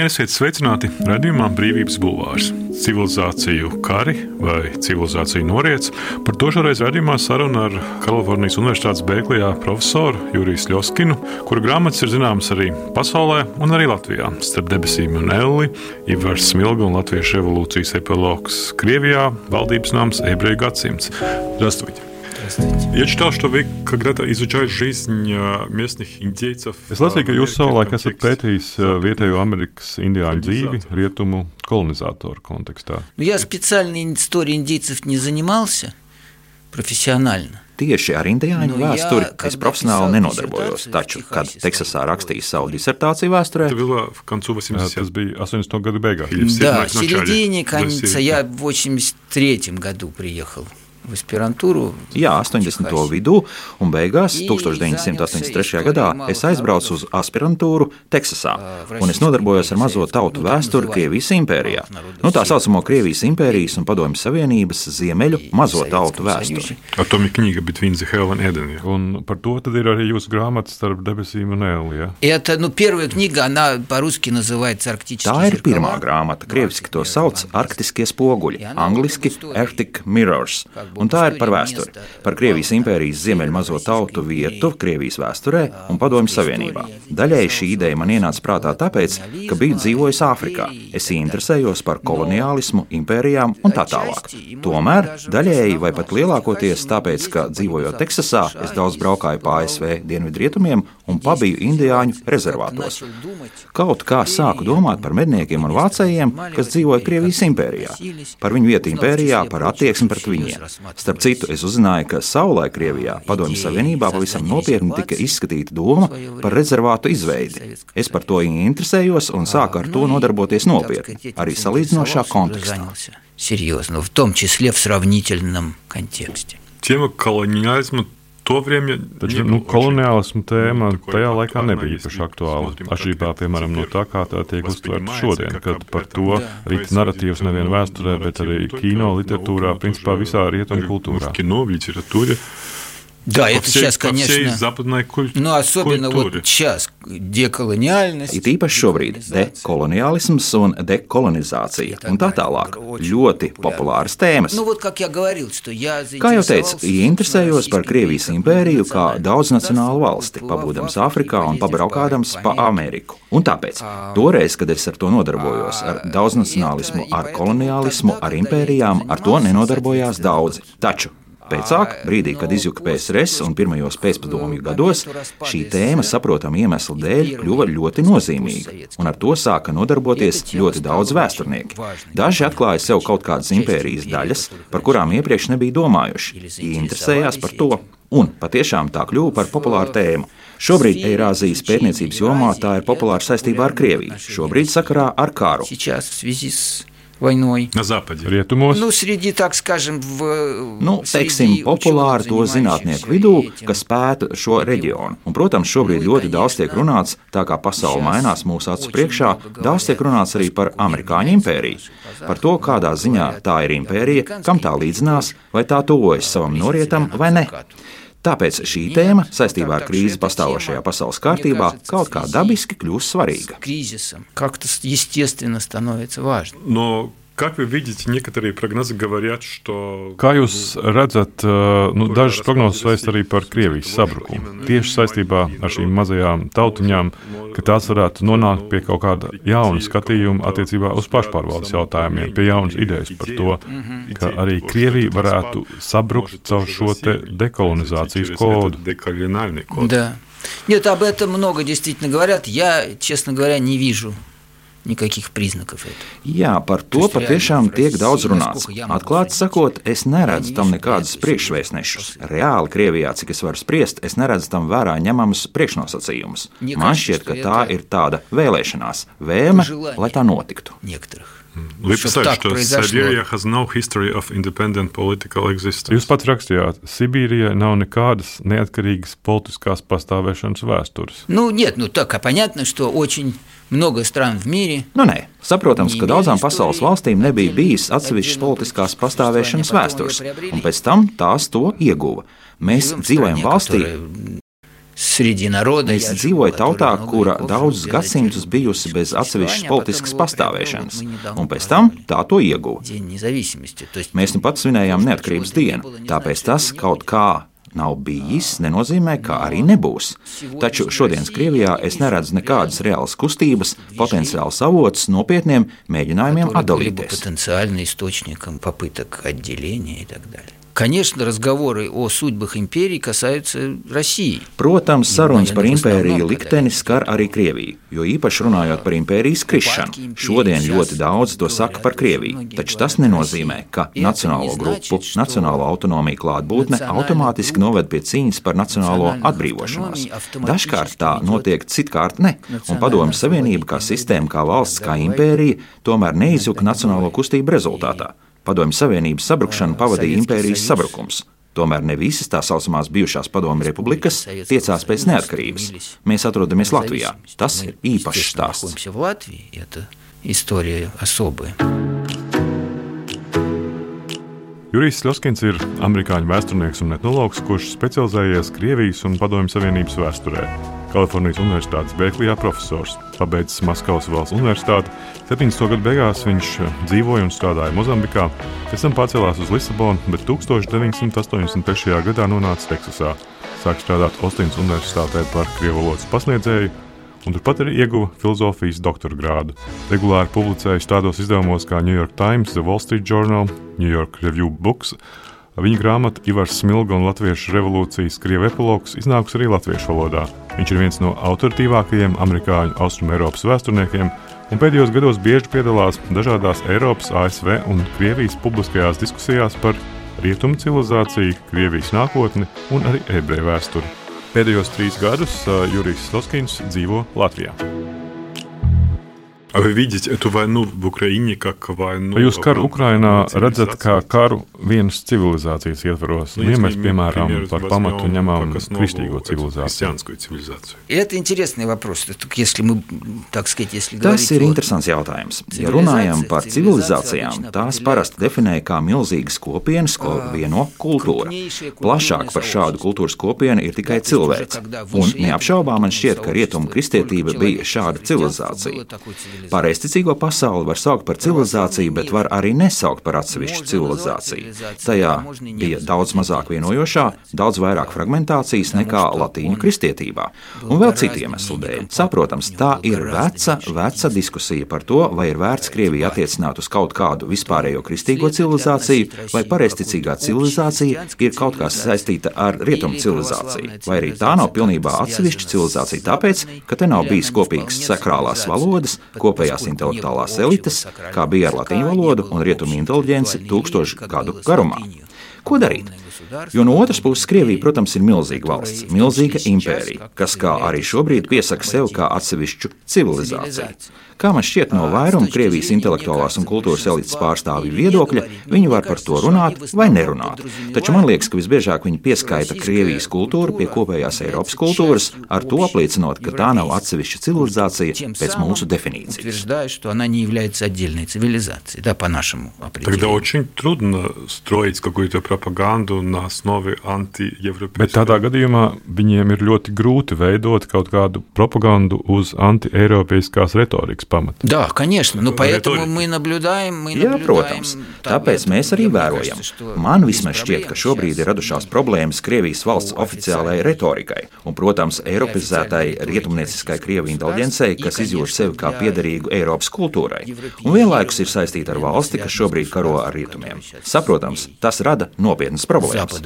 Labdien, esiet sveicināti redzējumā Brīvības Bulvārs. Civilizāciju kari vai civilizāciju noriets. Par to šoreiz redzējumā saruna ar Kalifornijas Universitātes Bēklijā profesoru Juriju Ļoskinu, kura grāmatas ir zināmas arī pasaulē un arī Latvijā. Starp debesīm un Elli, Ivars Smilga un Latviešu revolūcijas epilogs Krievijā, valdības nams ebreju gadsimts. Здравствуйте! Я читал, что вы когда-то изучали жизнь местных индейцев. Es lasīju, ka jūs savulaik esat pētījis vietējo Amerikas indiāņu dzīvi rietumu kolonizatoru kontekstā. Ну, я специально историей индейцев не занимался профессионально. Tieši ar indiāņu jā, vēsturi kad es profesionāli nenodarbojos, в taču, kad Teksasā rakstīju savu disertāciju vēsturē, Это было в концу Tas 80-х. bija 80. gadu beigās. В Да, в середине, конца. середины. Я в 83 году приехал в аспирантуру. jā, в 80. Техасе. vidū, un beigās, I 1983. gadā, es aizbraucu uz aspirantūru Teksasā, un es nodarbojos ar mazo tautu vēsturi Krievijas impērijā. Nu, tā saucamo Krievijas impērijas un Padomju Savienības ziemeļu mazo tautu vēsturi. О том и книга Between the Hell and Eden. ja. Un par to tad ir arī jūsu grāmata starp debesīm un ēlu. Ja? Это, ну, первая книга, она по-русски называется «Арктические Tā ir зеркала». pirmā grāmata. Krieviski to sauc Arktiskie spoguļi, angliski Arctic Mirrors. Un tā ir par vēsturi, par Krievijas impērijas ziemeļu mazo tautu vietu Krievijas vēsturē un Padomju Savienībā. Daļēji šī ideja man ienāca prātā tāpēc, ka biju dzīvojis Āfrikā. Es interesējos par koloniālismu, impērijām un tā tālāk. Tomēr daļēji vai pat lielākoties tāpēc, ka dzīvojot Teksasā, es daudz braukāju pa ASV dienvidrietumiem un pabiju indiāņu rezervātos Kaut kā sāku domāt par medniekiem un vācējiem, kas dzīvoja Krievijas impērijā, par viņu vietu impērijā, par attieksmi pret viņiem. Starp citu, es uzzināju, ka savulaik Krievijā, Padomju Savienībā, pavisam nopietni tika izskatīta doma par rezervātu izveidi. Es par to interesējos un sāku ar to nodarboties nopietni, arī salīdzinošā kontekstā. Серьезно, в том числе в сравнительном контексте. Тема колониализма в то время... Taču не nu, была koloniālismu tēma ну, такой tajā laikā актуальной, nebija если īpaši мы aktuāla. смотрим, Atšķirībā, как это piemēram, no теперь tā, kā tā tiek uztverta воспринимается, šodien, как kad об par этом to rīt происходит narratīvs nevien э, vēsturē, bet arī нарратив не kino, только literatūrā, наука, но principā тоже visā rietumu в kultūrā. кино, в литературе. Да, По это всей- сейчас, по всей конечно, западной куль- ну, особенно культуре. вот сейчас, деколониальность. It īpaši šobrīd dekoloniālisms un dekolonizācija un tā tālāk. Ļoti populāras tēmas. Ну, вот как я говорил, что я Kā jau teicu, заинтересовался, interesējos собственно, par Krievijas российским impēriju kā национальным daudznacionālu государством, valsti, побывав pabūdams в Африке, Āfrikā un поездив pabraukādams по- pa по Ameriku. Un tāpēc, toreiz, kad es ar to nodarbojos, ar daudznacionālismu, ar koloniālismu, ar impērijām, ar to nenodarbojās daudzi. Taču Pēcāk, brīdī, kad izjuka PSRS un pirmajos pēcpadomju gados, šī tēma saprotama iemesla dēļ kļuva ļoti nozīmīga, un ar to sāka nodarboties ļoti daudz vēsturnieki. Daži atklāja sev kaut kādas impērijas daļas, par kurām iepriekš nebija domājuši, interesējās par to, un patiešām tā kļuva par populāru tēmu. Šobrīd Eirāzijas pētniecības jomā tā ir populāra saistībā ar Krieviju, šobrīd sakarā ar karu Сейчас в связи с войной. На Западе. Rietumos Ну, среди, так скажем, в Nu, среди teiksim, populāri to ученых, zinātnieku занимающихся vidū, этим. kas pēta šo reģionu. Un, protams, šobrīd ļoti daudz tiek runāts, tā kā pasaule mainās mūsu acu priekšā, daudz tiek runāts arī par amerikāņu impēriju. Par to, kādā ziņā tā ir impērija, kam tā līdzinās, vai tā tuvojas savam norietam vai ne. Tāpēc šī tēma saistībā ar krīzi pastāvošajā pasaules kārtībā kaut kā dabiski kļūst svarīga. С кризисом как-то с- естественно становится важно. Но, как вы видите, некоторые прогнозы говорят, что... Kā jūs redzat, uh, nu, dažas prognozes vēst arī par Krievijas sabrukumu? Tieši saistībā ar šīm mazajām tautiņām, ka tās varētu nonākt pie kaut kāda jauna skatījuma attiecībā uz pašpārvaldes jautājumiem, pie jaunas idejas par to, ka arī Krievija varētu sabrukt caur šo te dekolonizācijas через kodu. этот деколониальный код. Да. Нет, об этом много действительно говорят. Я, честно говоря, не вижу никаких признаков этого. Jā, par to patiešām tiek daudz runāts. Atklāti sakot, es neredzu tam nekādus priekšvēstnešus. Reāli Krievijā, cik es varu spriest, es neredzu tam vērā ņemamus priekšnosacījumus. Man šķiet, ka tā ir tāda vēlēšanās, vēlme, lai tā notiktu. Некоторых. Вы Чтоб писали, так что произошло. Siberia has no history of independent political existence. Jūs pats rakstījāt, Sibīrijai nav nekādas neatkarīgas politiskās pastāvēšanas vēstures. Ну, нет, ну так, а понятно, что очень много стран в мире Nu, nē, saprotams, ka daudzām pasaules valstīm nebija bijis atsevišķas politiskās pastāvēšanas vēstures, un pēc tam tās to ieguva. Mēs dzīvojam valstī, Es dzīvoju tautā, kura daudzus gadsimtus bijusi bez atsevišķas politiskas pastāvēšanas, un pēc tam tā to ieguva. Mēs nu pat svinējām neatkarības dienu, tāpēc tas kaut kā nav bijis, nenozīmē, ka arī nebūs. Taču šodienas Krievijā es neredzu nekādas reālas kustības, potenciāls avots nopietniem mēģinājumiem atdalīties. Конечно, разговоры о судьбах империи касаются России. Protams, sarunas par impēriju likteni skar arī Krieviju, jo īpaši runājot par impērijas krišanu. Šodien ļoti daudz to saka par Krieviju, taču tas nenozīmē, ka nacionālo grupu, nacionālo autonomiju klātbūtne automātiski noved pie cīņas par nacionālo atbrīvošanos. Dažkārt tā notiek, citkārt ne, un Padomju Savienība kā sistēma, kā valsts, kā impērija tomēr neizjuka nacionālo kustību rezultātā. Padomju Savienības sabrukšanu pavadīja impērijas sabrukums. Tomēr ne visas tā saucamās bijušās padomju republikas tiecās pēc neatkarības. Mēs atrodamies Latvijā. Tas ir īpašs stāsts. Jurijs Ļoskins ir amerikāņu vēsturnieks un etnologs, kurš specializējies Krievijas un Padomju Savienības vēsturē. Kalifornijas Universitātes Berklijā profesors. Pabeidzis Maskavas valsts universitāti. 70. gadu beigās viņš dzīvoja un strādāja Mozambikā, pēc tam pārcēlās uz Lisabonu, bet 1983. gadā nonāca Teksasā. Sāk strādāt Ostinas Universitātē par krievu valodas pasniedzēju, un turpat arī ieguva filozofijas doktora grādu. Regulāri publicēja tādos izdevumos kā New York Times, The Wall Street Journal, New York Review Books. Viņa grāmata Ivars Smilga un Latviešu revolūcijas krievu epilogs iznākusi arī latviešu valodā. Viņš ir viens no autoritīvākajiem amerikāņu austrumēropas vēsturniekiem, un pēdējos gados bieži piedalās dažādās Eiropas, ASV un Krievijas publiskajās diskusijās par rietumu civilizāciju, Krievijas nākotni un arī ebreju vēsturi. Pēdējos trīs gadus Jurijs Sloskins dzīvo Latvijā. А вы видите эту войну в Украине как войну? Vai jūs karu Ukrainā redzat kā karu vienas civilizācijas ietvaros? Nu, ja mēs, piemēram, par pamatu ņemam kristīgo civilizāciju. Это интересный вопрос. Если мы, так сказать, если Tas ir interesants jautājums. Ja runājam par civilizācijām, tās parasti definē kā milzīgas kopienas, ko vieno kultūra. Plašāk par šādu kultūras kopienu ir tikai cilvēks. Un neapšaubām man šķiet, ka rietumu kristietība bija šāda civilizācija. Pareizticīgo pasauli var saukt par civilizāciju, bet var arī nesaukt par atsevišķu civilizāciju. Tajā bija daudz mazāk vienojošā, daudz vairāk fragmentācijas nekā latīņu kristietībā. Un vēl citu iemeslu dēļ. Saprotams, tā ir veca, veca diskusija par to, vai ir vērts Krieviju attiecināt uz kaut kādu vispārējo kristīgo civilizāciju, vai pareizticīgā civilizācija ir kaut kā saistīta ar rietumu civilizāciju, vai arī tā nav pilnībā atsevišķa civilizācija, tāpēc, ka te nav bijis kopīgas sakrālās valodas, ko kopējās intelektuālās elites, kā bija ar latīņu valodu un rietumu inteliģenci tūkstošu gadu garumā. Ko darīt? Jo no otras puses, Krievija, protams, ir milzīga valsts, milzīga impērija, kas, kā arī šobrīd, piesaka sev kā atsevišķu civilizāciju. Kā man šķiet no vairuma Krievijas intelektuālās un kultūras elites pārstāvju viedokļa, viņi var par to runāt vai nerunāt. Taču man liekas, ka visbiežāk viņi pieskaita Krievijas kultūru pie kopējās Eiropas kultūras, ar to apliecinot, ka tā nav atsevišķa civilizācija pēc mūsu definīcijas. Тогда очень трудно строить какую-то пропаганду на основе антиевропейской. Bet tādā gadījumā viņiem ir ļoti grūti veidot kaut kādu propagandu uz anti-eiropeiskās retorikas pamata. Да, конечно. Nu, поэтому мы наблюдаем, мы Jā, protams. Tāpēc mēs arī vērojam. Man vismaz šķiet, ka šobrīd ir radušās problēmas Krievijas valsts oficiālajai retorikai un, protams, eiropizētai rietumnieciskai Krievu inteliģencei, kas izjūt sevi kā piederīgu Eiropas kultūrai, un vienlaikus ir saistīta ar valsti, kas šobrīd karo ar rietumiem. Saprotams, tas rada nopietnas problēmas.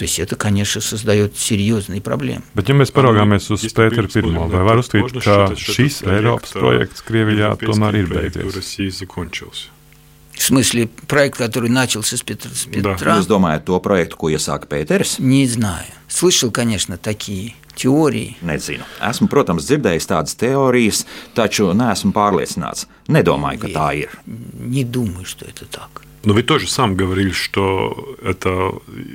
То есть это, конечно, создает серьезные проблемы. Bet, ja mēs paraugāmies uz Pēteru I, vai var uzskatīt, ka šis Eiropas projekts Krievijā tomēr ir beidzies? В смысле, проект, который начался с Петра? С Петра? Да. Jūs domājat to projektu, ko iesāka Pēters? Не знаю. Слышал, конечно, такие teoriju. Nezinu. Esmu, protams, dzirdējis tādas teorijas, taču neesmu pārliecināts. Nedomāju, ka tā ir. Не думаю, что это так. Но ведь тоже сам говорил, что это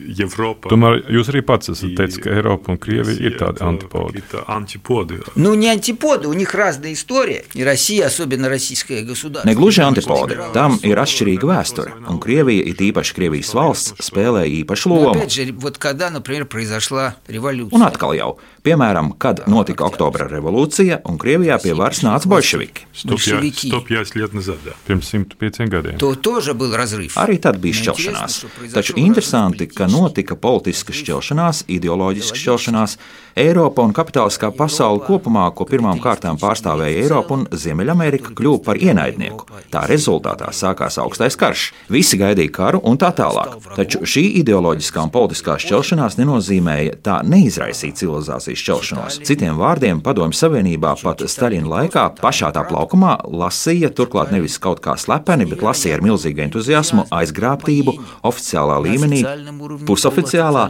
Европа. Tomēr jūs arī pats esat teicis, ka Eiropa un Krievija ir tādi antipodi. Антиподы. Ну, не антиподы, у них разная история. И Россия, особенно российское государство. Negluži antipodi, tam ir atšķirīga vēsture, un Krievija, it īpaši Krievijas valsts, spēlē īpašu Но lomu. опять же, вот когда, например, произошла революция. Un atkal jau, piemēram, kad notika Oktobra revolūcija un Krievijā pie varas nāca bolševiki. 105, 105 лет назад, да. Pirms 105 gadiem. То тоже был разрыв. Arī tad bija šķelšanās. Taču interesanti, ka notika politiska šķelšanās, ideoloģiska šķelšanās. Eiropa un kapitāliskā pasaule kopumā, ko pirmām kārtām pārstāvēja Eiropa un Ziemeļamerika, kļuva par ienaidnieku. Tā rezultātā sākās augstais karš. Visi gaidīja karu un tā tālāk. Taču šī ideoloģiskā un politiskā šķelšanās nenozīmēja tā neizraisīt civilizācijas šķelšanos. Citiem vārdiem, Padomju Savienībā pat Staļina laikā pašā tā plaukumā lasīja, turklāt nevis kaut kā slepeni, bet lasīja ar milzīgu entuziasmu, aizgrābtību, oficiālā līmenī, pusoficiālā,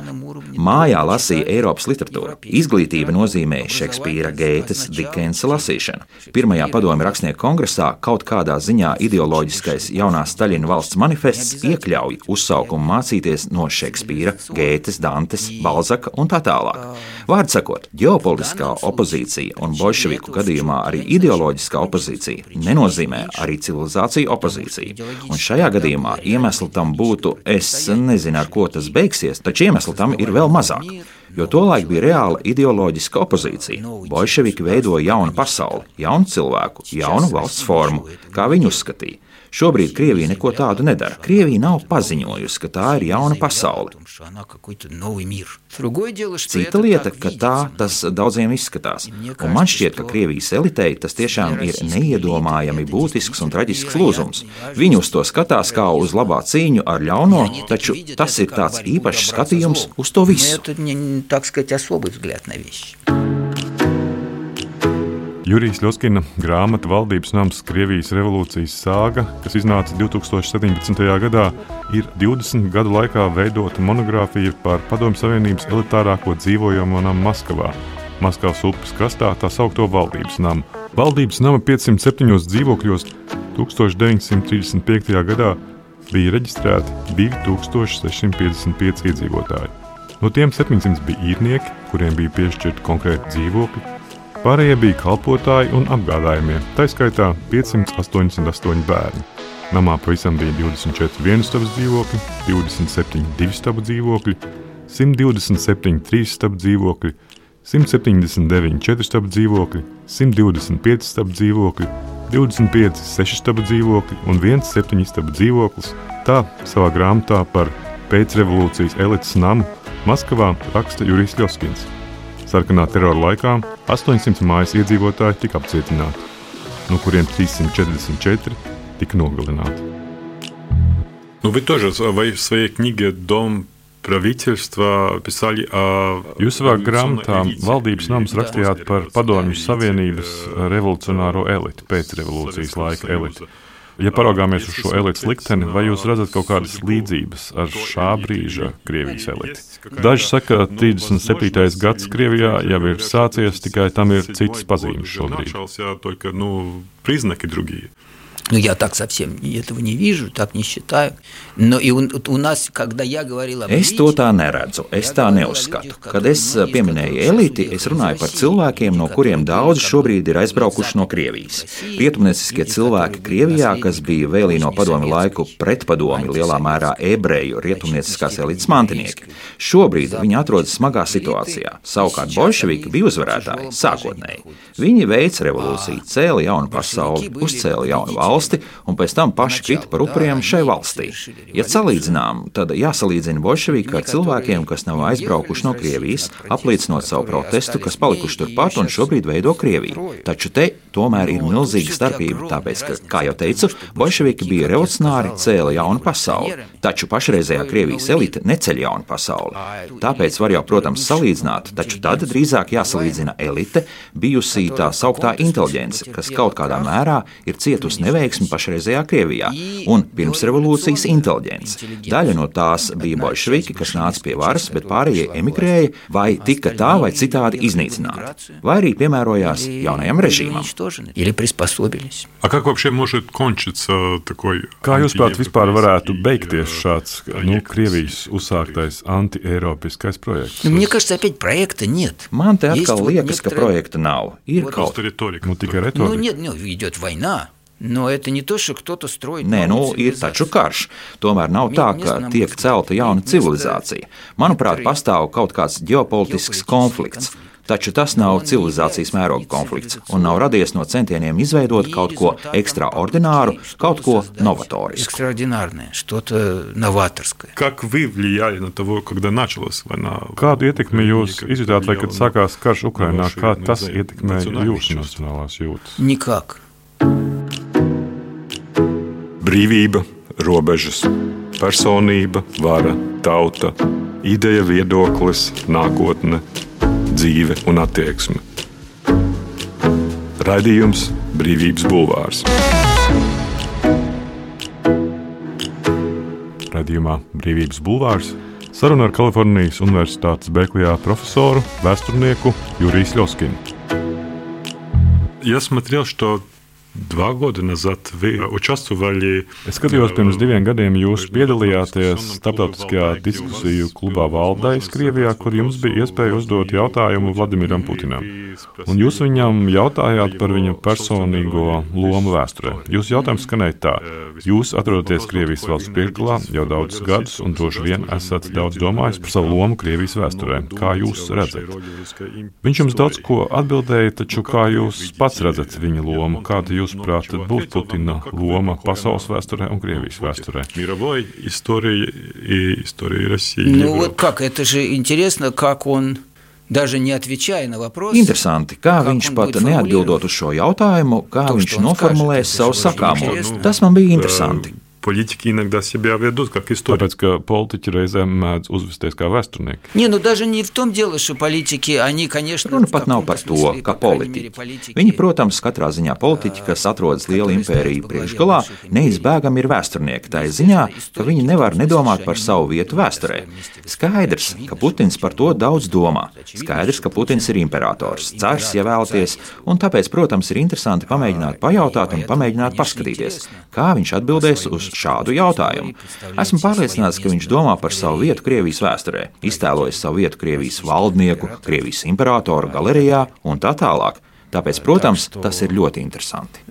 mājā lasīja Eiropas literatūru. Izglītība nozīmēja Šekspīra, Gētes, Dikensa lasīšanu. Pirmajā padomju rakstnieku kongresā kaut kādā ziņā ideoloģiskais jaunās Staļina valsts manifests iekļauj uzsaukumu mācīties no Šekspīra, Gētes, Dantes, Balzaka un tā tālāk. Vārds sakot, ģeopolitiskā opozīcija un bolševiku gadījumā arī ideoloģiskā opozīcija nenozīmē arī civilizāciju opozīciju. Un šajā gadījumā iemesli tam būtu, es nezinu, ar ko tas beigsies, taču iemesli tam ir vēl mazāk. Jo tolaik bija reāla ideoloģiska opozīcija. Bolševiki veidoja jaunu pasauli, jaunu cilvēku, jaunu valsts formu, kā viņi uzskatīja. Šobrīd Krievija neko tādu nedara. Krievija nav paziņojusi, ka tā ir jauna pasaule. Cita lieta, ka tā tas daudziem izskatās. Un man šķiet, ka Krievijas elitei tas tiešām ir neiedomājami būtisks un traģisks lūzums. Viņi uz to skatās kā uz labā cīņu ar ļauno, taču tas ir tāds īpašs skatījums uz to visu. Jurijs Ļoskina grāmata Valdības nams Krievijas revolūcijas sāga, kas iznāca 2017. gadā, ir 20 gadu laikā veidota monogrāfija par Padomju Savienības elitārāko dzīvojamo namu Maskavā. Maskavas upes krastā tā saukto valdības namu. Valdības nama 507 dzīvokļos 1935. gadā bija reģistrēti 2655 iedzīvotāji. No tiem 700 bija īrnieki, kuriem bija piešķirti konkrēti dzīvokļi, Pārējie bija kalpotāji un apgādājumie, tā skaitā 588 bērni. Namā pavisam bija 24 vienistabas dzīvokļi, 27 divstabu dzīvokļi, 127 trīsstabu dzīvokļi, 179 četrstabu dzīvokļi, 125 stabu dzīvokļi, 25 sešstabu dzīvokļi un viens septiņstabu dzīvoklis. Tā savā grāmatā par pēcrevolūcijas elites namu Maskavā raksta Jurijs Ļoskins. Sarkanā terora laikā 800 mājas iedzīvotāji tika apcietināti, no kuriem 344 tika nogalināti. Ну, вы тоже в своей книге «Дом правительства» писали о... Jūs savā grāmatā Valdības nams rakstījāt par Padomju Savienības revolucionāro elitu, pēcrevolūcijas laika elitu. Ja paraugāmies uz šo elites likteni, vai jūs redzat kaut kādas līdzības ar šā brīža Krievijas eliti? Daži saka, ka 37. gads Krievijā jau ir sācies, tikai tam ir citas pazīmes šobrīd. Только, ну, признаки другие. Ну, я так совсем этого не вижу, так не считаю. Но и у, у нас, когда я говорил об Es to tā neredzu, es tā neuzskatu. Kad es pieminēju eliti, es runāju par cilvēkiem, no kuriem daudzi šobrīd ir aizbraukuši no Krievijas. Rietumnieciskie cilvēki Krievijā, kas bija vēl no padomu laiku pretpadomi lielā mērā ebreju rietumnieciskās elites mantinieki. Šobrīd viņi atrodas smagā situācijā. Savukārt bolševiki bija uzvarētāji sākotnēji. Viņi veica revolūciju, cēla jaunu pasauli, uzcēla jaunu valsti valsti, un pēc tam paši krita par upuriem šai valstī. Ja salīdzinām, tad jāsalīdzina bolševiki ar cilvēkiem, kas nav aizbraukuši no Krievijas, apliecinot savu protestu, kas palikuši turpat un šobrīd veido Krieviju. Taču te tomēr ir milzīga starpība, tāpēc, ka, kā jau teicu, bolševiki bija revolucionāri, cēla jaunu pasauli, taču pašreizējā Krievijas elite neceļ jaunu pasauli. Tāpēc var jau, protams, salīdzināt, taču tad drīzāk jāsalīdzina elite, bijusī tā sauktā inteliģence, kas kaut kādā mērā ir cietusi neveiksmi attieksmi pašreizējā Krievijā un pirmsrevolūcijas inteliģenci. Daļa no tās bija bolševiki, kas nāca pie varas, bet pārējie emigrēja vai tika tā vai citādi iznīcināti, vai arī piemērojās jaunajam režīmam. А как вообще может кончиться такой? Kā jūs prāt, vispār varētu beigties šāds nu, Krievijas uzsāktais anti-eiropiskais projekts? Мне кажется, опять проекта нет. Man te atkal liekas, ka projekta nav. Ir kaut Просто риторика. Nu, tikai Ну, retorika. нет, ну, идет война. Но это не то, что кто-то строит. Nē, nu, новую ir taču цивилизацию. karš. Tomēr nav tā, ka tiek celta jauna civilizācija. Manuprāt, pastāv kaut kāds ģeopolitisks konflikts. Taču tas nav civilizācijas mēroga konflikts un nav radies no centieniem izveidot kaut ko ekstraordināru, kaut ko novatorisku. Экстраординарное, что-то новаторское. Как вы влияли на того, когда началась война? Kādu ietekmi jūs izjutāt, vai kad sākās karš Ukrainā, kā tas ietekmēja jūsu nacionālās jūtas? Никак. Brīvība, robežas, personība, vara, tauta, ideja, viedoklis, nākotne, dzīve un attieksme. Radījums Brīvības Bulvārs. Radījumā Brīvības Bulvārs saruna ar Kalifornijas Universitātes Berklijā profesoru, vēsturnieku Juriju Ļoskinu. Я смотрел, что Dva gada nazad vi učestvovali. Es skatījos, pirms diviem gadiem jūs piedalījāties starptautiskajā diskusiju klubā Valdais Krievijā, kur jums bija iespēja uzdot jautājumu Vladimiram Putinam. Un jūs viņam jautājāt par viņa personīgo lomu vēsturē. Jūsu jautājums skanēja tā: Jūs atrodaties Krievijas valsts priekšgalā jau daudzus gadus, un droši vien esat daudz domājis par savu lomu Krievijas vēsturē. Kā jūs redzat? Viņš jums daudz ko atbildēja, taču kā jūs pats redzat viņa lomu? Kāda jūs jūsuprāt būs Putina loma pasaules vēsturē un Krievijas vēsturē? мировой истории и истории России. Ну Европы. вот как, это же интересно, как он, даже не отвечая на вопрос, Interesanti, kā Kā viņš un pat būt neatbildot uz šo jautājumu, kā To, viņš что он noformulēs скажет, savu это же очень sakāmo. интересно. Tas man bija interesanti. Политики иногда себя ведут как историки. Tāpēc, ka politiķi reizēm mēdz uzvesties kā vēsturnieki. Не, ну даже не в том дело, что политики, они, конечно, Runa в pat nav каком-то par to, смысле, ka по крайней мере, politiķi. политики, Viņi, protams, katrā ziņā politiķi, kas atrodas liela impērija priekšgalā, neizbēgami ir vēsturnieki. Tā ir ziņā, ka viņi nevar nedomāt par savu vietu vēsturē. Skaidrs, ka Putins par to daudz domā. Skaidrs, ka Putins ir imperators, cars, ja vēlaties, un tāpēc, protams, ir interesanti pamēģināt pajautāt un pamēģināt paskatīties, kā viņš atbildēs uz šādu jautājumu. Esmu pārliecināts, ka viņš domā par savu vietu Krievijas vēsturē, iztēlojas savu vietu Krievijas valdnieku, Krievijas imperatoru galerijā un tā tālāk. Tāpēc, protams, tas ir ļoti interesanti.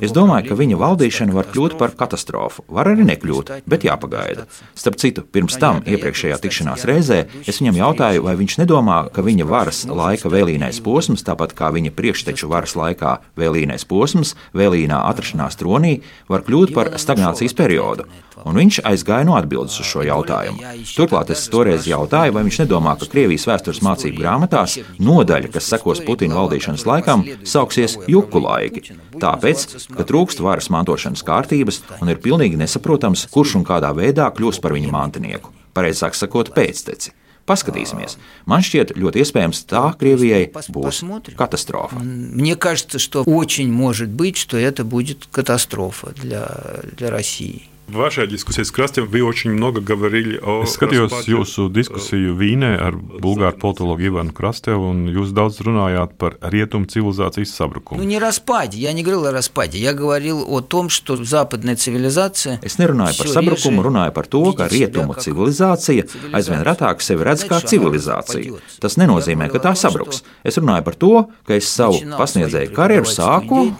Es domāju, ka viņa valdīšana var kļūt par katastrofu. Var arī nekļūt, bet jāpagaida. Starp citu, pirms tam, iepriekšējā tikšanās reizē, es viņam jautāju, vai viņš nedomā, ka viņa varas laika vēlīnais posms, tāpat kā viņa priekšteču varas laikā vēlīnais posms, vēlīnā atrašanās tronī, var kļūt par stagnācijas periodu Un viņš aizgāja no atbildes uz šo jautājumu. Turklāt es toreiz jautāju, vai viņš nedomā, ka Krievijas vēstures mācību grāmatās nodaļa, kas sekos Putina valdīšanas laikam, sauksies juku laiki. Tāpēc, ka trūkst varas mantošanas kārtības un ir pilnīgi nesaprotams, kurš un kādā veidā kļūs par viņa mantinieku. Pareizāk sakot, pēcteci. Paskatīsimies. Man šķiet, ļoti iespējams, tā Krievijai būs katastrofa. Мне кажется, что очень может быть, что это будет катастрофа для, для России. В вашей дискуссии с Крастем вы очень много говорили о Es skatījos распаде, jūsu diskusiju Vīnē ar bulgāru politologu Ivanu Krastevu, un jūs daudz runājāt par rietumu civilizācijas Ну, sabrukumu. не распаде, я не говорил о распаде, я говорил о том, что западная цивилизация... Es nerunāju par всё sabrukumu, реже runāju par to, ka видит себя rietumu как civilizācija aizvien retāk sevi redz kā civilizāciju. Tas nenozīmē, ka tā sabruks. Es runāju par to, ka es savu начинал pasniedzēju свои karjeru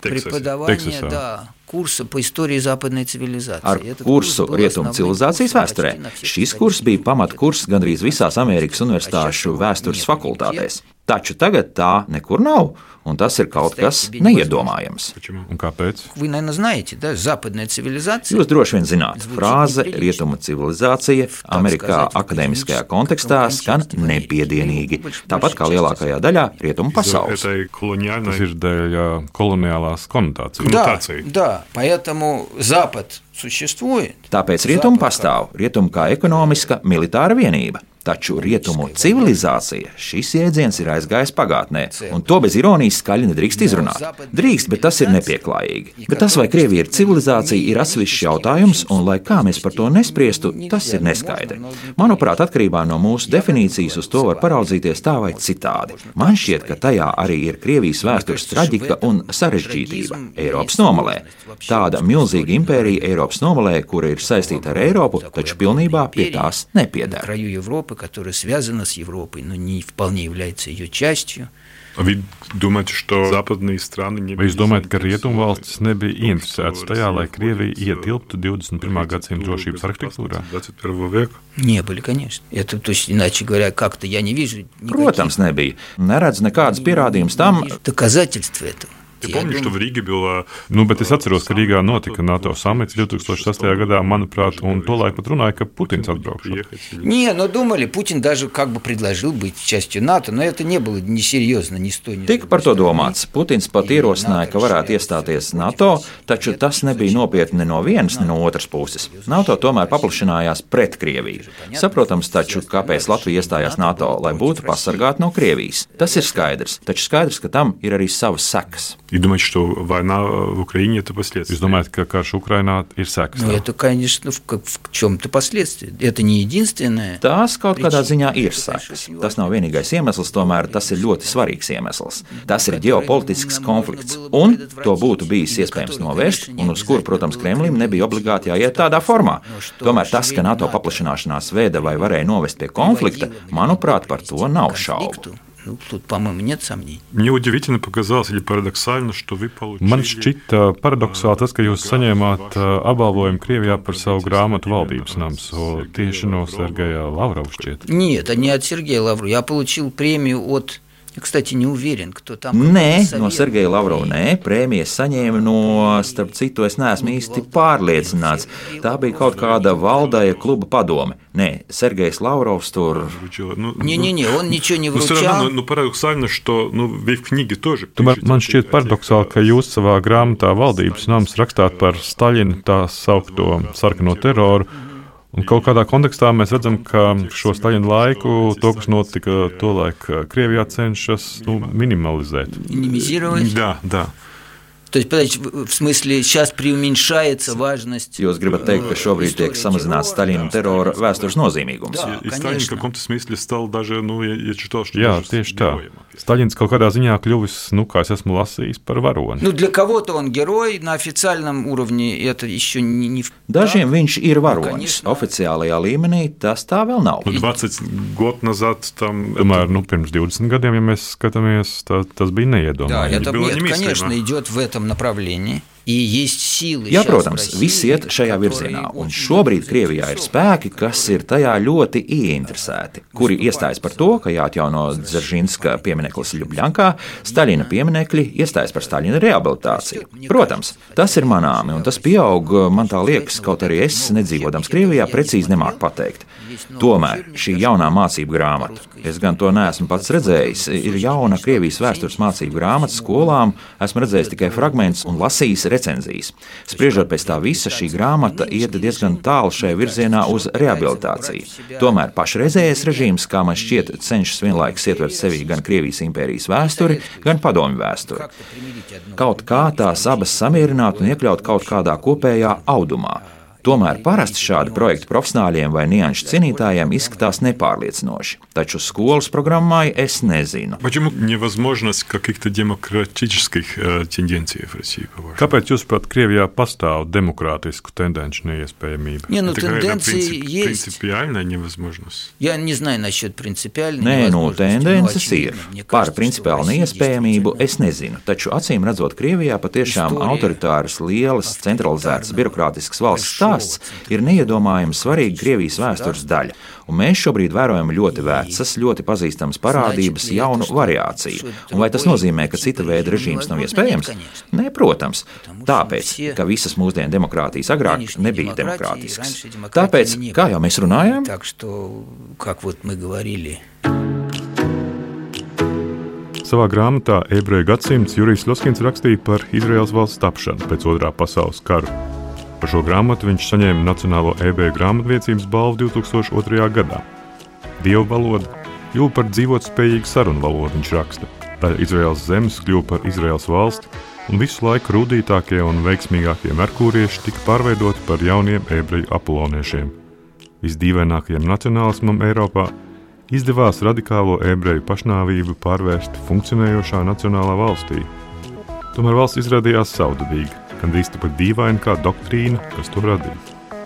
преподавательскую sāku деятельность, Тексасе. преподавание, Тексасе. да, курса по истории западной цивилизации. ar Этот kursu курс был Rietumu основным civilizācijas курсом vēsturē. почти на всех Šis kurs bija pamatkurs gandrīz visās Amerikas universitāšu vēstures fakultātēs. Taču tagad tā nekur nav, un tas ir kaut kas neiedomājams. Почему? Un kāpēc? Вы, наверное, знаете, да, западная цивилизация. Jūs droši vien zināt, frāze rietumu civilizācija Amerikā akadēmiskajā kontekstā skan nepiedienīgi, tāpat kā lielākajā daļā rietumu Из-за pasaules. этой колониальной Tas ir dēļ ā, koloniālās konotācijas. Да, коннотации. да, поэтому Запад существует. Tāpēc rietumu pastāv, rietumu kā ekonomiska, militāra vienība. Taču rietumu civilizācija šis jēdziens ir aizgājis pagātnē, un to bez ironijas skaļi nedrīkst izrunāt. Drīkst, bet tas ir nepieklājīgi. Bet tas, vai Krievija ir civilizācija, ir atsevišķs jautājums, un lai kā mēs par to nespriestu, tas ir neskaidri. Manuprāt, atkarībā no mūsu definīcijas uz to var paraudzīties tā vai citādi. Man šķiet, ka tajā arī ir Krievijas vēstures traģika un sarežģītība Eiropas nomalē. Tāda milzīga impērija Eiropas nomalē, kura ir saistīta ar Eiropu, taču pilnībā pie tās nepieder. которая связана с Европой, но не вполне является ее частью. Вы думаете, что западные страны не Vai jūs domājat, ka rietumvalstis nebija ieinteresētas tajā, lai Krievija ietilptu 21. gadsimta drošības arhitektūrā? 21 века? Не были, конечно. Это, то есть, иначе говоря, как-то я не вижу никаких Protams, nebija. Neredz nekādas pierādījumus tam, доказательств этого. Ты Я помнишь, что думаю, в Риге была Nu, bet es atceros, ka Rīgā notika NATO samits 2006. gadā, manuprāt, un tolaik pat runāja, ka Putins atbraukšu. приехать? или- Не, но думали, Путин даже как бы предложил быть частью НАТО, но это не было несерьезно ни с той, ни с Tika другой par to стороны. domāts. Putins pat ierosināja, ka varētu iestāties NATO, taču tas nebija nopietni ne no vienas, ne no otras puses. NATO tomēr paplašinājās pret Krieviju. Saprotams, taču kāpēc Latvija iestājās NATO, lai būtu pasargāta no Krievijas. Tas ir skaidrs, taču skaidrs, ka tam ir arī savas sekas. И думаете, что война в Украине это последствия? Jūs domājat, ka karš Ukrainā ir sekas? Ну, tam? это, конечно, в, как- в чем-то последствия. Это не единственное. Tās kaut kādā ziņā ir sekas. Tas nav vienīgais iemesls, tomēr tas ir ļoti svarīgs iemesls. Tas ir ģeopolitisks konflikts, un to būtu bijis iespējams novērst, un uz kuru, protams, Kremlim nebija obligāti jāiet tādā formā. Tomēr tas, ka NATO paplašināšanās veida vai varēja novest pie konflikta, manuprāt, par to nav šaubu. конфликту. Ну, тут, по-моему, нет сомнений. Мне удивительно показалось или парадоксально, что вы получили... Man šķita paradoxāli tas, ka jūs saņēmāt ā, apbalvojumu Krievijā par savu grāmatu valdības nams, o tieši no Sergeja Lavrova šķiet. Нет, а не от Сергея Лаврова. Я получил премию от... Я, кстати, не уверен, кто там. Nē, Совет. no Sergeja Lavrova nē, prēmijas saņēma no, starp citu, es neesmu īsti pārliecināts. Tā bija kaut kāda valdaja kluba padome. Nē, Sergejs Lavrovs tur. Вручила. Ну, Не-не-не, он ничего не Ну, все вручал. равно, ну, ну, парадоксально, что ну, вы в книге тоже Tomēr пишете man об šķiet этих paradoxāli, ka jūs savā grāmatā valdības nams rakstāt par Staļina tā saukto sarkano teroru. Un kaut kādā kontekstā mēs redzam, ka šo Staļina laiku, to, kas notika tolaik Krievijā, cenšas nu, minimalizēt. Minimizēt? Jā, jā. То есть, подождите, в в смысле, сейчас преуменьшается важность. Jūs gribat teikt, ka šobrīd tiek samazināts Staļina terora vēstures nozīmīgums. Да, И Сталин в конечно. каком-то смысле стал даже, ну, я, я читал, что Jā, даже tieši tā. героем. Staļins kaut kādā ziņā kļuvis, nu, kā es esmu lasījis, par varoni. Ну, для кого-то он герой, на официальном уровне это еще не, не в- Dažiem так. viņš ir varonis. конечно. Oficiālajā līmenī tas tā vēl nav. Ну, 20 год назад там... Tomēr, nu, pirms 20 gadiem, ja mēs skatāmies, tā, tas bija Да, neiedomājami. это, было нет, немыслимо. конечно, идет в этом направлении. Jā, protams, viss iet šajā virzienā, un šobrīd Krievijā ir spēki, kas ir tajā ļoti ieinteresēti, kuri iestājas par to, ka jāatjauno Dzeržinska piemineklis Ljubljankā, Staļina pieminekļi iestājas par Staļina rehabilitāciju. Protams, tas ir manāmi, un tas pieaug, э, man tā liekas, kaut arī es, nedzīvodams Krievijā, precīzi nemāku pateikt. Tomēr šī jaunā mācību grāmata, es gan to neesmu pats redzējis, ir jauna Krievijas vēstures mācību grāmata skolām, esmu redzējis tikai fragmentus un lasījis recenzijas. Spriežot pēc tā visa, šī grāmata iet diezgan tālu šajā virzienā uz rehabilitāciju. Tomēr pašreizējais režīms, kā man šķiet, cenšas vienlaikus ietvert sevī gan Krievijas impērijas vēsturi, gan padomju vēsturi. Kaut kā tās abas samierināt un iekļaut kaut kādā kopējā audumā. Tomēr parasti šādi projekti profesionāļiem vai nianšu cienītājiem izskatās nepārliecinoši, taču skolas programmai es nezinu. Почему невозможность каких-то демократических э, тенденций в России, по-вашему? Kāpēc, jūsuprāt, Krievijā pastāv demokrātisku tendenci neiespējamība? Не, ну Это какая-то тенденции принцип- есть. принципиальная невозможность. Я не знаю насчет принципиальной Nē, nu, невозможности, но tendences очевидно, ir. мне Par кажется, что в principiālu России neiespējamību действительно es nezinu, taču acīm redzot, Krievijā patiešām Istorija. autoritāras, lielas, centralizētas, birokrātiskas valsts stāsts ir neiedomājami svarīga Krievijas vēstures daļa, un mēs šobrīd vērojam ļoti vecas, ļoti pazīstamas parādības, jaunu variāciju. Un vai tas nozīmē, ka cita veida režīms nav iespējams? Nē, protams, tāpēc, ka visas mūsdienu demokrātijas agrāk nebija demokrātiskas. Tāpēc, kā jau mēs runājām, Savā grāmatā Ebreju gadsimts Jurijs Loskins rakstīja par Izraels valsts tapšanu pēc otrā pasaules kara. Par šo grāmatu viņš saņēma Nacionālo ebreju grāmatviecības balvu 2002. gadā. dievu valoda, kļuva par dzīvotspējīgu sarunu valodu, viņš raksta. Daļa Izraels zemes kļuva par Izraels valsti, un visu laiku rudītākie un veiksmīgākie merkūrieši tika pārveidoti par jauniem ebreju apoloniešiem. Visdīvainākajam nacionālismam Eiropā izdevās radikālo ebreju pašnāvību pārvērst funkcionējošā nacionālā valstī. Tomēr valsts izrādījās saudabīga, gandrīz tāpat dīvaina kā doktrīna, kas to radīja.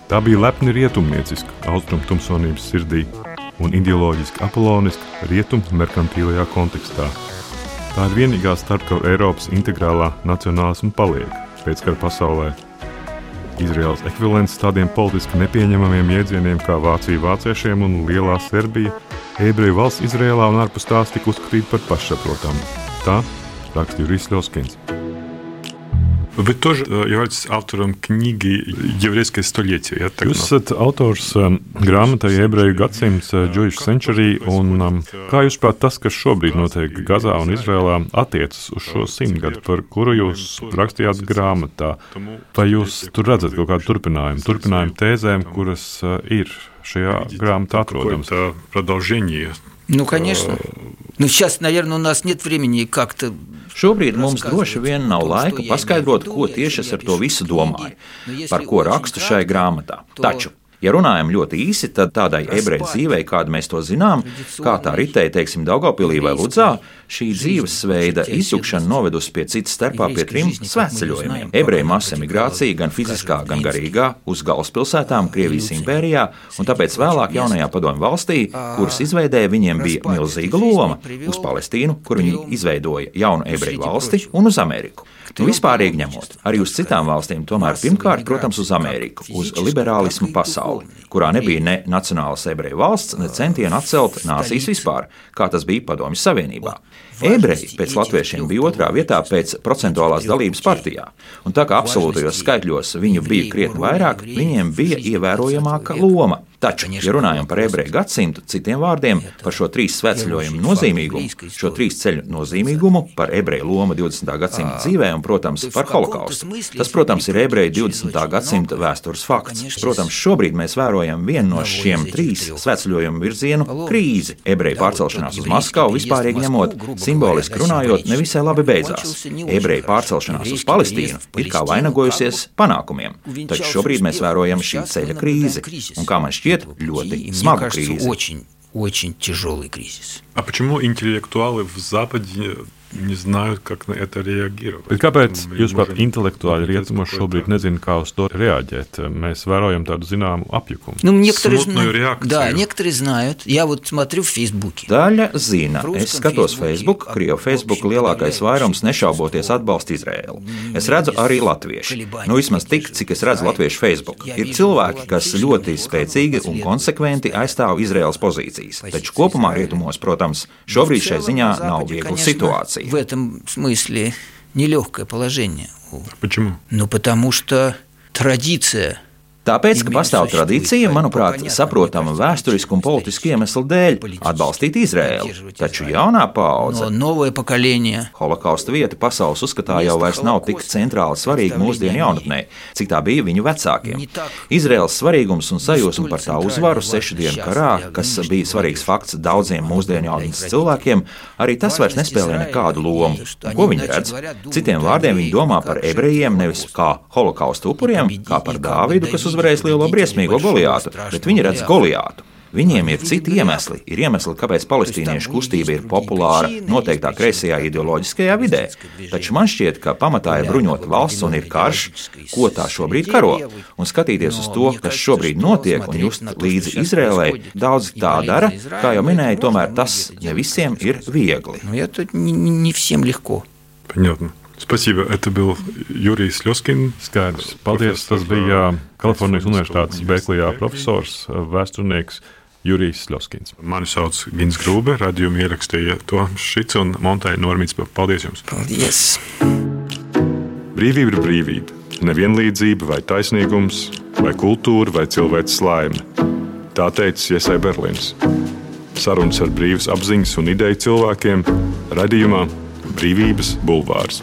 Tā bija lepni rietumnieciska, austrumtumsonības sirdī un ideoloģiski apoloniska rietumu merkantīlajā kontekstā. Tā ir vienīgā starpkara Eiropas integrālā nacionālisma palieka pēckara pasaulē. Izraels ekvivalents tādiem politiski nepieņemamiem jēdzieniem kā Vācija vāciešiem un Lielā Serbija, ebreju valsts Izrēlā un ārpus tās tika uzskatīta par pašsaprotamu. Tā raksta Jurijs Ļoskins. Вы тоже являетесь автором книги «Еврейское столетие». Я так Jūs esat autors um, grāmatai Ebreju gadsimts uh, Jewish Century, un um, kā jūs prāt tas, kas šobrīd notiek Gazā un Izrēlā, attiecas uz šo simtgadu, par kuru jūs rakstījāt grāmatā? Vai jūs tur redzat kaut kādu turpinājumu, turpinājumu tēzēm, kuras uh, ir šajā grāmatā atrodamas? Продолжение Ну, конечно. Ну, сейчас, наверное, у нас нет времени как-то Šobrīd mums droši vien nav laika paskaidrot, ko tieši es ar to visu domāju, par ko rakstu šai grāmatā. Taču Ja runājam ļoti īsi, tad tādai ebreju dzīvei, kādu mēs to zinām, kā tā ritēja, teiksim, Daugopilī vai Ludzā, šī dzīvesveida izjukšana novedusi pie citas starpā pie trim svētceļojumiem. Ebreju masu emigrācija, gan fiziskā, gan garīgā, uz galvaspilsētām Krievijas impērijā, un tāpēc vēlāk jaunajā padomju valstī, kuras izveidēja, viņiem bija milzīga loma uz Palestīnu, kur viņi izveidoja jaunu ebreju valsti, un uz Ameriku. Nu, vispārīgi ņemot, arī uz citām valstīm, tomēr pirmkārt, protams, uz Ameriku, uz liberālismu pasauli, kurā nebija ne nacionālas ebreju valsts, ne centieni atcelt nācijas vispār, kā tas bija Padomju Savienībā. Ebreji pēc latviešiem bija otrā vietā pēc procentuālās dalības partijā, un tā kā absolūtajos skaitļos viņu bija krietni vairāk, viņiem bija ievērojamāka loma. Taču, ja runājam par ebreju gadsimtu, citiem vārdiem par šo trīs svētceļojumu nozīmīgumu, šo trīs ceļu nozīmīgumu, par ebreju lomu 20. gadsimta dzīvē un, protams, par holokaustu. Tas, protams, ir ebreju 20. gadsimta vēstures fakts. Protams, šobrīd mēs vērojam vienu no šiem trīs svētceļojumu virzienu krīzi. Ebreju pārcelšanās uz Maskavu vispārīgi ņemot, simboliski runājot, nevisai labi beidzās. Ebreju pārcelšanās uz Palestīnu ir kā vainagojusies panākumiem, taču šobrīd mēs vērojam šī ceļa krīzi. Un kā man šķiet, šķiet ļoti smaga krīze. Очень, очень тяжелый кризис. А почему интеллектуалы в Западе не знают, как на это реагировать. Bet kāpēc jūs pat intelektuāli rietumos šobrīd nezināt, kā uz to реагировать? Mēs vērojam tādu zināmu apjukumu. Ну, некоторые Смутную знают. реакцию. Да, некоторые знают. Я вот смотрю в Фейсбуке. Daļa zina, es skatos Facebook, Krievu Facebook lielākais vairums nešauboties atbalsta Izraēlu. Es redzu arī latviešu. Nu, vismaz tik, cik es redzu latviešu Facebook. Ir cilvēki, kas ļoti spēcīgi un konsekventi aizstāv Izraēlas pozīcijas. Taču kopumā rietumos, protams, šobrīd šai ziņā nav viegla situācija. В этом смысле нелегкое положение. Почему? Ну, потому что традиция Tāpēc, ka pastāv tradīcija, manuprāt, saprotama vēsturisku un politisku iemeslu dēļ atbalstīt Izraēlu. Taču jaunā paudze, holokausta vieta pasaules uzskatā jau vairs nav tik centrāli svarīga mūsdienu jaunatnē, cik tā bija viņu vecākiem. Izraels svarīgums un sajūsma par tā uzvaru sešu dienu karā, kas bija svarīgs fakts daudziem mūsdienu jaunatnes cilvēkiem, arī tas vairs nespēlē nekādu lomu. Ko viņi redz? Citiem vārdiem viņi domā par ebrejiem nevis kā holokausta upuriem, kā par Dāvidu, kas uzvarēja uzvarējis lielo briesmīgo Goliātu, bet viņi redz Goliātu. Viņiem ir citi iemesli. Ir iemesli, kāpēc palestīniešu kustība ir populāra noteiktā kreisajā ideoloģiskajā vidē. Taču man šķiet, ka pamatā ir bruņota valsts un ir karš, ko tā šobrīd karo. Un skatīties uz to, kas šobrīd notiek, un just līdzi Izrēlē, daudz tā dara, kā jau minēju, tomēr tas ne visiem ir viegli. Ну, это не, не- не всем легко. Понятно. Спасибо. Это был Юрий Слезкин. Skaidrs. Paldies. Tas bija Kalifornijas Universitātes Berklijā profesors, vēsturnieks Jurijs Ļoskins. Mani sauc Gins Grūbe, radījumu ierakstīja to šits un montēja Normīts. Paldies jums! Yes. Brīvība ir brīvība. Nevienlīdzība, vai taisnīgums, vai kultūra, vai cilvēks laime. Tā teica Iesai Berlīns. Sarunas ar brīvas apziņas un ideju cilvēkiem radījumā Brīvības bulvārs.